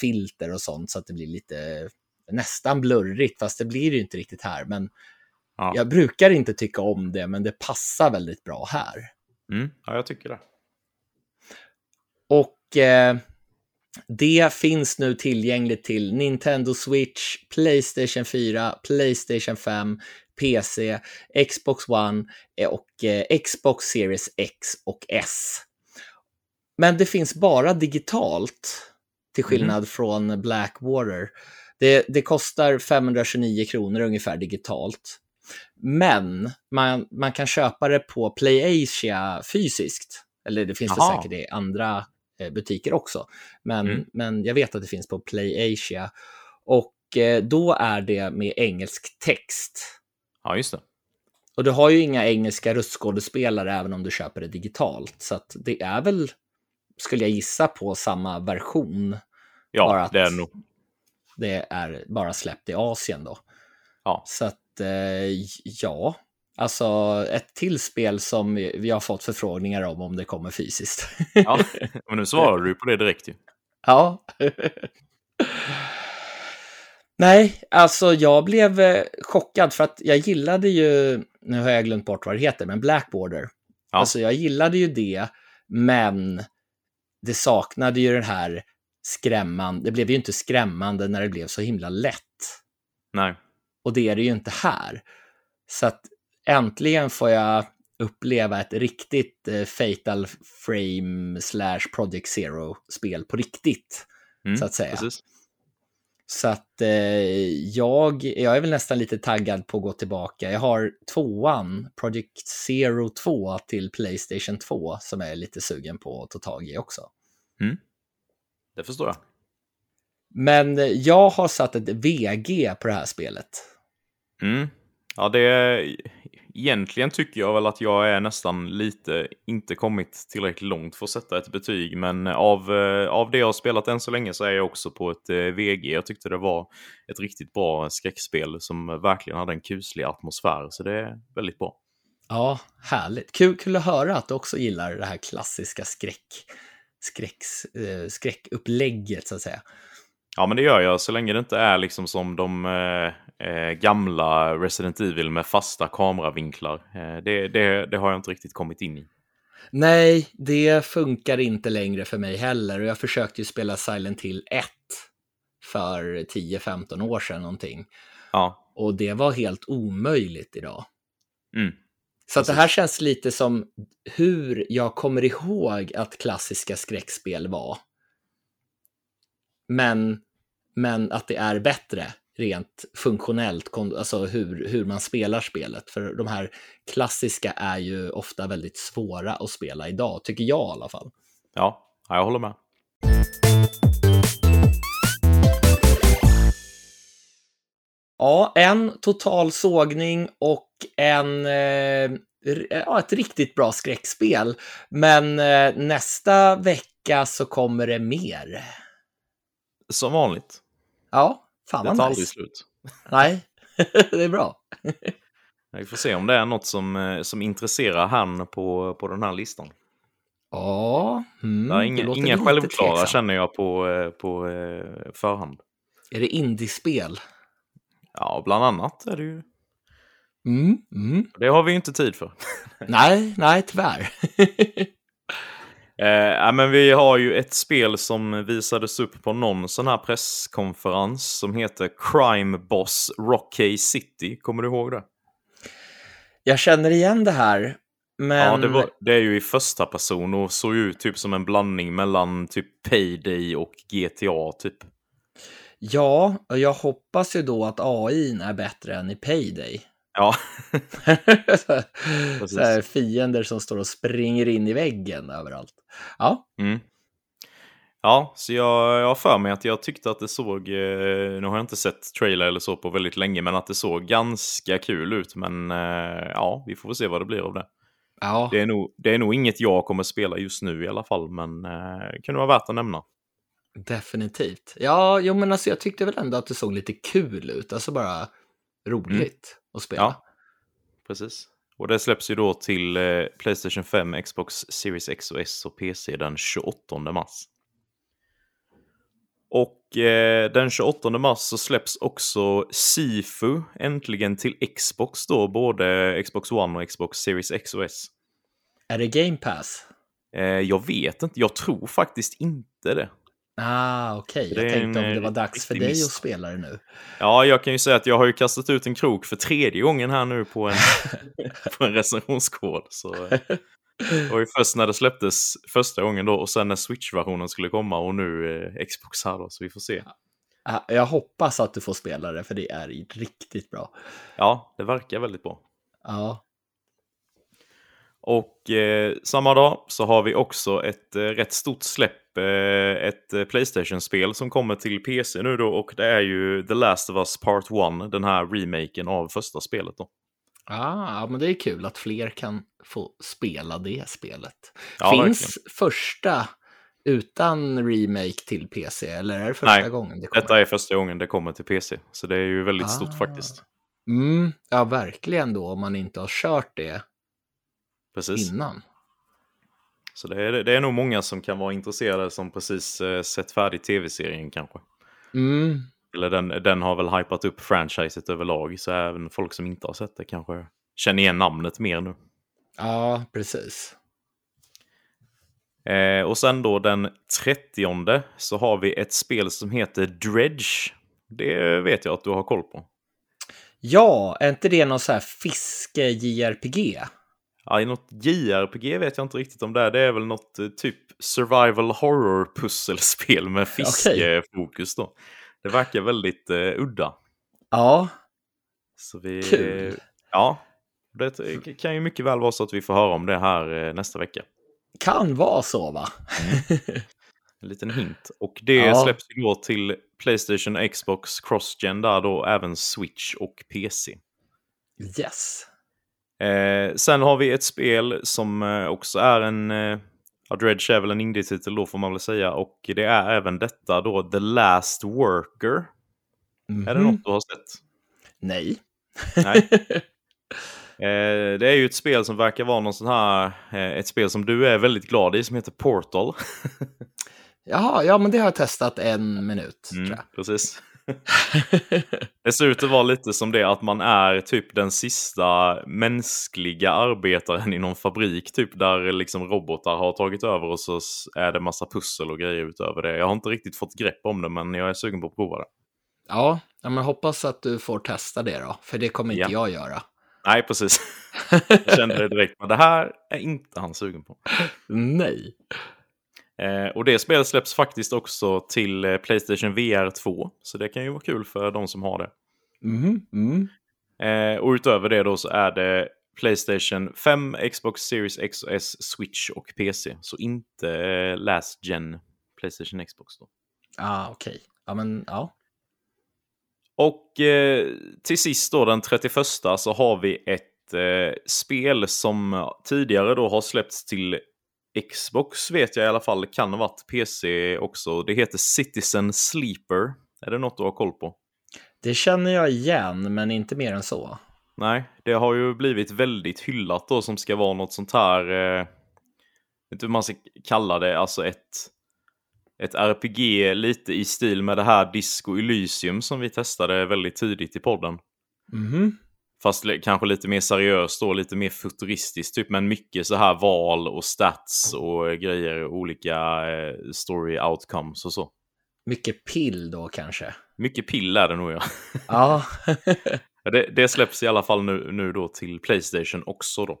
filter och sånt så att det blir lite nästan blurrigt, fast det blir det ju inte riktigt här. Men ja. jag brukar inte tycka om det, men det passar väldigt bra här. Mm. Ja, jag tycker det. Och eh, det finns nu tillgängligt till Nintendo Switch, Playstation 4, Playstation 5, PC, Xbox One eh, och eh, Xbox Series X och S. Men det finns bara digitalt, till mhm. skillnad mm. från Blackwater. Det, det kostar 529 kronor ungefär digitalt. Men man, man kan köpa det på PlayAsia fysiskt. Eller det finns Aha. det säkert i andra Eh, butiker också. Men, mm. men jag vet att det finns på PlayAsia. Och eh, då är det med engelsk text. Ja, just det. Och du har ju inga engelska röstskådespelare även om du köper det digitalt. Så att det är väl, skulle jag gissa på, samma version. Ja, det är nog. Det är bara släppt i Asien då. Ja. Så att, eh, ja, Alltså ett till spel som vi har fått förfrågningar om om det kommer fysiskt. ja, men nu svarar du på det direkt ju. [LAUGHS] Ja. Nej, alltså jag blev eh, chockad för att jag gillade ju, nu har jag glömt bort vad det heter, men Blackboarder. Ja. Alltså jag gillade ju det, men det saknade ju den här skrämmande, det blev ju inte skrämmande när det blev så himla lätt. Nej. Och det är det ju inte här. Så att äntligen får jag uppleva ett riktigt eh, Fatal Frame slash Project Zero-spel på riktigt, mm, så att säga. Precis. Så att eh, jag, jag är väl nästan lite taggad på att gå tillbaka. Jag har tvåan, Project Zero 2 till Playstation 2, som jag är lite sugen på att ta tag i också. Mm. Det förstår jag. Men jag har satt ett VG på det här spelet. Mm. Ja, det, egentligen tycker jag väl att jag är nästan lite inte kommit tillräckligt långt för att sätta ett betyg. Men av, eh, av det jag har spelat än så länge så är jag också på ett eh, VG. Jag tyckte det var ett riktigt bra skräckspel som verkligen hade en kuslig atmosfär. Så det är väldigt bra. Ja, härligt. Kul, kul att höra att du också gillar det här klassiska skräck, skräcks, eh, skräckupplägget så att säga. Ja, men det gör jag så länge det inte är liksom som de eh, eh, gamla Resident Evil med fasta kameravinklar. Eh, det, det, det, har jag inte riktigt kommit in i. Nej, det funkar inte längre för mig heller. Och jag försökte ju spela Silent Hill 1 för 10-15 år sedan någonting. Ja. Och det var helt omöjligt idag. Mm. Så att det här känns lite som hur jag kommer ihåg att klassiska skräckspel var men, men att det är bättre rent funktionellt, alltså hur, hur man spelar spelet. För de här klassiska är ju ofta väldigt svåra att spela idag, tycker jag i alla fall. Ja, jag håller med. Ja, en total sågning och en, eh, ja, ett riktigt bra skräckspel. Men eh, nästa vecka så kommer det mer. Som vanligt. Ja, fan vad nice. Det tar aldrig slut. Nej, [LAUGHS] det är bra. Vi får se om det är något som, eh, som intresserar han på, på den här listan. Ja, mm, inga, inga självklara tveksam. känner jag på, på förhand. Är det indiespel? Ja, bland annat är det ju. Mm, mm. Det har vi inte tid för. [LAUGHS] nej, nej, tyvärr. [LAUGHS] eh, men vi har ju ett spel som visades upp på någon sån här presskonferens som heter Crime Boss Rocky City. Kommer du ihåg det? Jag känner igen det här, men... Ja, det, var, det, är ju i första person och såg ut typ som en blandning mellan typ Payday och GTA typ. Ja, och jag hoppas ju då att AI är bättre än i Payday. Ja. [LAUGHS] så här, fiender som står och springer in i väggen överallt. Ja. Mm. Ja, så jag, jag har för mig att jag tyckte att det såg, eh, nu har jag inte sett trailer eller så på väldigt länge, men att det såg ganska kul ut. Men eh, ja, vi får väl se vad det blir av det. Ja. Det, är nog, det är nog inget jag kommer spela just nu i alla fall, men eh, kan vara värt att nämna. Definitivt. Ja, jo, men alltså jag tyckte väl ändå att det såg lite kul ut, alltså bara roligt mm. Att spela. Ja, precis. Och det släpps ju då till eh, Playstation 5, Xbox Series X och S och PC den 28 mars. Och eh, den 28 mars så släpps också Sifu äntligen till Xbox då, både Xbox One och Xbox Series X och S. Är det Game Pass? Eh, jag vet inte, jag tror faktiskt inte det. Ah, okej. Okay. Jag tänkte om det var eh, dags för dig att spela det nu. Ja, jag kan ju säga att jag har ju kastat ut en krok för tredje gången här nu på en, [LAUGHS] på en recensionskod. Så det var ju först när det släpptes första gången då och sen när Switch-versionen skulle komma och nu eh, Xbox här då, så vi får se. Ja. Jag hoppas att du får spela det, för det är riktigt bra. Ja, det verkar väldigt bra. Ja. Och eh, samma dag så har vi också ett eh, rätt stort släpp, eh, ett eh, Playstation-spel som kommer till PC nu då och det är ju The Last of Us Part 1, den här remaken av första spelet då. Ah, men det är kul att fler kan få spela det spelet. Ja, Finns verkligen. första utan remake till PC eller är det första Nej, gången det kommer? detta är första gången det kommer till PC. Så det är ju väldigt ah. stort faktiskt. Mm, ja, verkligen då om man inte har kört det precis. innan. Så det är, det är nog många som kan vara intresserade som precis eh, sett färdigt tv-serien kanske. Mm, eller den, den har väl hypat upp franchiset överlag, så även folk som inte har sett det kanske känner igen namnet mer nu. Ja, precis. Eh, och sen då den 30 så har vi ett spel som heter Dredge. Det vet jag att du har koll på. Ja, är inte det någon så här fiske-JRPG? Ja, i något JRPG vet jag inte riktigt om det är. Det är väl något eh, typ survival horror pusselspel med fiskefokus då. Det verkar väldigt eh, udda. Ja. Så vi, Kul. Ja, det kan ju mycket väl vara så att vi får höra om det här eh, nästa vecka. Kan vara så va? Mm. En liten hint. Och det ja. släpps ju då till Playstation Xbox Cross-Gen där då även Switch och PC. Yes. Eh, sen har vi ett spel som eh, också är en eh, Ja, Dredge är väl en indie-titel då får man väl säga. Och det är även detta då, The Last Worker. Mm -hmm. Är det mhm. något du har sett? Nej. Nej. [LAUGHS] Eh, det är ju ett spel som verkar vara någon sån här, eh, ett spel som du är väldigt glad i som heter Portal. [LAUGHS] Jaha, ja men det har jag testat en minut. Mm. Precis. [LAUGHS] det ser ut att vara lite som det att man är typ den sista mänskliga arbetaren i någon fabrik typ där liksom robotar har tagit över och så är det massa pussel och grejer utöver det. Jag har inte riktigt fått grepp om det men jag är sugen på att prova det. Ja, men hoppas att du får testa det då, för det kommer inte ja. jag göra. Nej, precis. [LAUGHS] Jag kände det direkt, men det här är inte han sugen på. Nej. Eh, och det spelet släpps faktiskt också till eh, Playstation VR 2. Så det kan ju vara kul för de som har det. Mm, mm. Eh, och utöver det då så är det Playstation 5, Xbox Series X och S, Switch och PC. Så inte eh, Last Gen Playstation Xbox då. Ah, okej. Okay. Ja, men ja. Och eh, till sist då den 31 så har vi ett eh, spel som tidigare då har släppts till Xbox vet jag i alla fall kan ha varit PC också. Det heter Citizen Sleeper. Är det något du har koll på? Det känner jag igen, men inte mer än så. Nej, det har ju blivit väldigt hyllat då som ska vara något sånt här, eh, vet inte hur man ska kalla det, alltså ett, ett RPG lite i stil med det här Disco Elysium som vi testade väldigt tidigt i podden. Mm. Fast kanske lite mer seriöst då, lite mer futuristiskt typ. Men mycket så här val och stats och grejer, olika eh, story outcomes och så. Mycket pill då kanske? Mycket pill är det nog [LAUGHS] ja. Ja. det, det, släpps i alla fall nu, nu då till Playstation också då.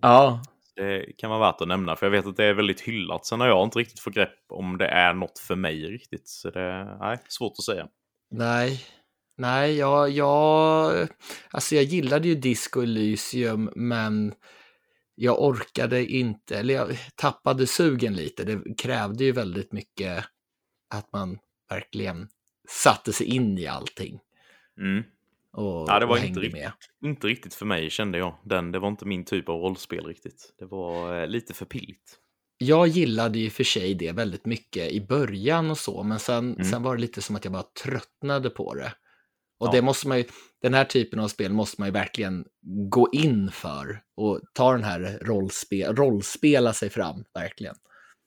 Ja. Det kan vara värt att nämna, för jag vet att det är väldigt hyllat. Sen har jag inte riktigt fått grepp om det är något för mig riktigt. Så det är svårt att säga. Nej, nej, jag, jag, alltså jag gillade ju Disco Elysium, men jag orkade inte, eller jag tappade sugen lite. Det krävde ju väldigt mycket att man verkligen satte sig in i allting. Mm. Och, ja, det var inte, riktigt, med. inte riktigt för mig kände jag. Den, det var inte min typ av rollspel riktigt. Det var eh, lite för pilligt. Jag gillade ju för sig det väldigt mycket i början och så, men sen, mm. sen var det lite som att jag bara tröttnade på det. Och ja. det måste man ju, den här typen av spel måste man ju verkligen gå in för och ta den här rollspel, rollspela sig fram, verkligen.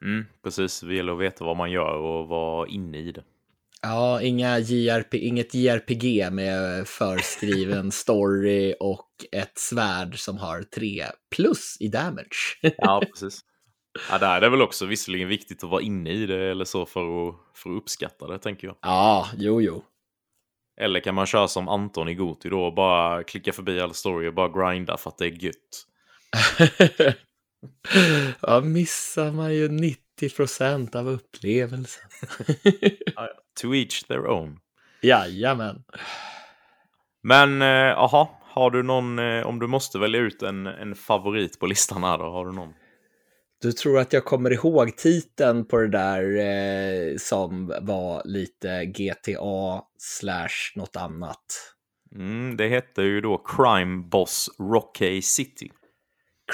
Mm, precis, det gäller att veta vad man gör och vara inne i det. Ja, inga JRP, inget JRPG med förskriven [LAUGHS] story och ett svärd som har tre plus i damage. ja, [LAUGHS] precis. Ja, där är det väl också visserligen viktigt att vara inne i det eller så för att, för att uppskatta det, tänker jag. Ja, jo, jo. Eller kan man köra som Anton i Goti då och bara klicka förbi all story och bara grinda för att det är gött? [LAUGHS] ja, missar man ju 90 procent av upplevelsen. [LAUGHS] to each their own. Jajamän. Men, jaha, eh, har du någon, eh, om du måste välja ut en, en favorit på listan här då, har du någon? Du tror att jag kommer ihåg titeln på det där eh, som var lite GTA slash något annat? Mm, det hette ju då Crime Boss Rocky City.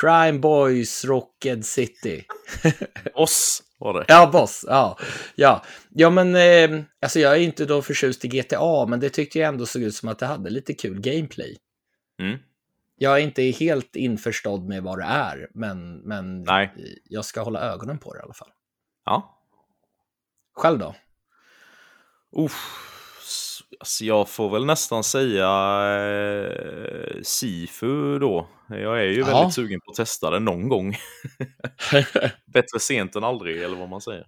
Crime Boys Rocked City. [LAUGHS] Boss var det. Ja, Boss. Ja, ja. ja men eh, alltså jag är inte då förtjust i GTA, men det tyckte jag ändå såg ut som att det hade lite kul gameplay. Mm. Jag är inte helt införstådd med vad det är, men, men Nej. jag ska hålla ögonen på det i alla fall. Ja. Själv då? Uff. Alltså jag får väl nästan säga eh, Sifu då. Jag är ju ja. väldigt sugen på att testa det någon gång. [LAUGHS] Bättre sent än aldrig, eller vad man säger.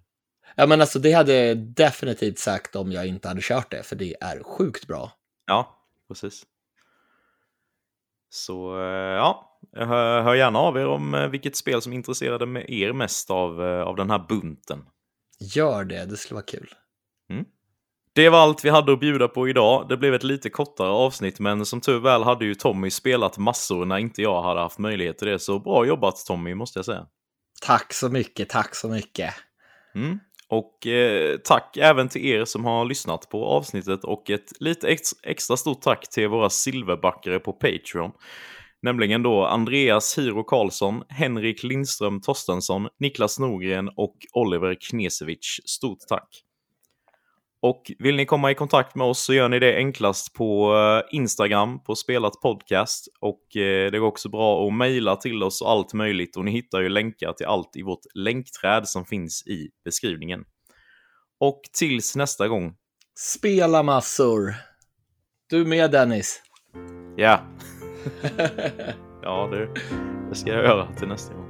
Ja, men alltså det hade jag definitivt sagt om jag inte hade kört det, för det är sjukt bra. Ja, precis. Så eh, ja, hör gärna av er om eh, vilket spel som intresserade er mest av, eh, av den här bunten. Gör det, det skulle vara kul. Mm. Det var allt vi hade att bjuda på idag. Det blev ett lite kortare avsnitt, men som tur väl hade ju Tommy spelat massor när inte jag hade haft möjlighet till det. Så bra jobbat Tommy, måste jag säga. Tack så mycket, tack så mycket. Mm. Och eh, tack även till er som har lyssnat på avsnittet och ett lite ex extra stort tack till våra silverbackare på Patreon. Nämligen då Andreas Hiro Karlsson, Henrik Lindström Torstensson, Niklas Norgren och Oliver Knesevich. Stort tack! Och vill ni komma i kontakt med oss så gör ni det enklast på eh, Instagram på Spelat Podcast. Och eh, det går också bra att mejla till oss och allt möjligt. Och ni hittar ju länkar till allt i vårt länkträd som finns i beskrivningen. Och tills nästa gång. Spela massor. Du med Dennis? Ja. [LAUGHS] ja, det, det ska jag göra till nästa gång.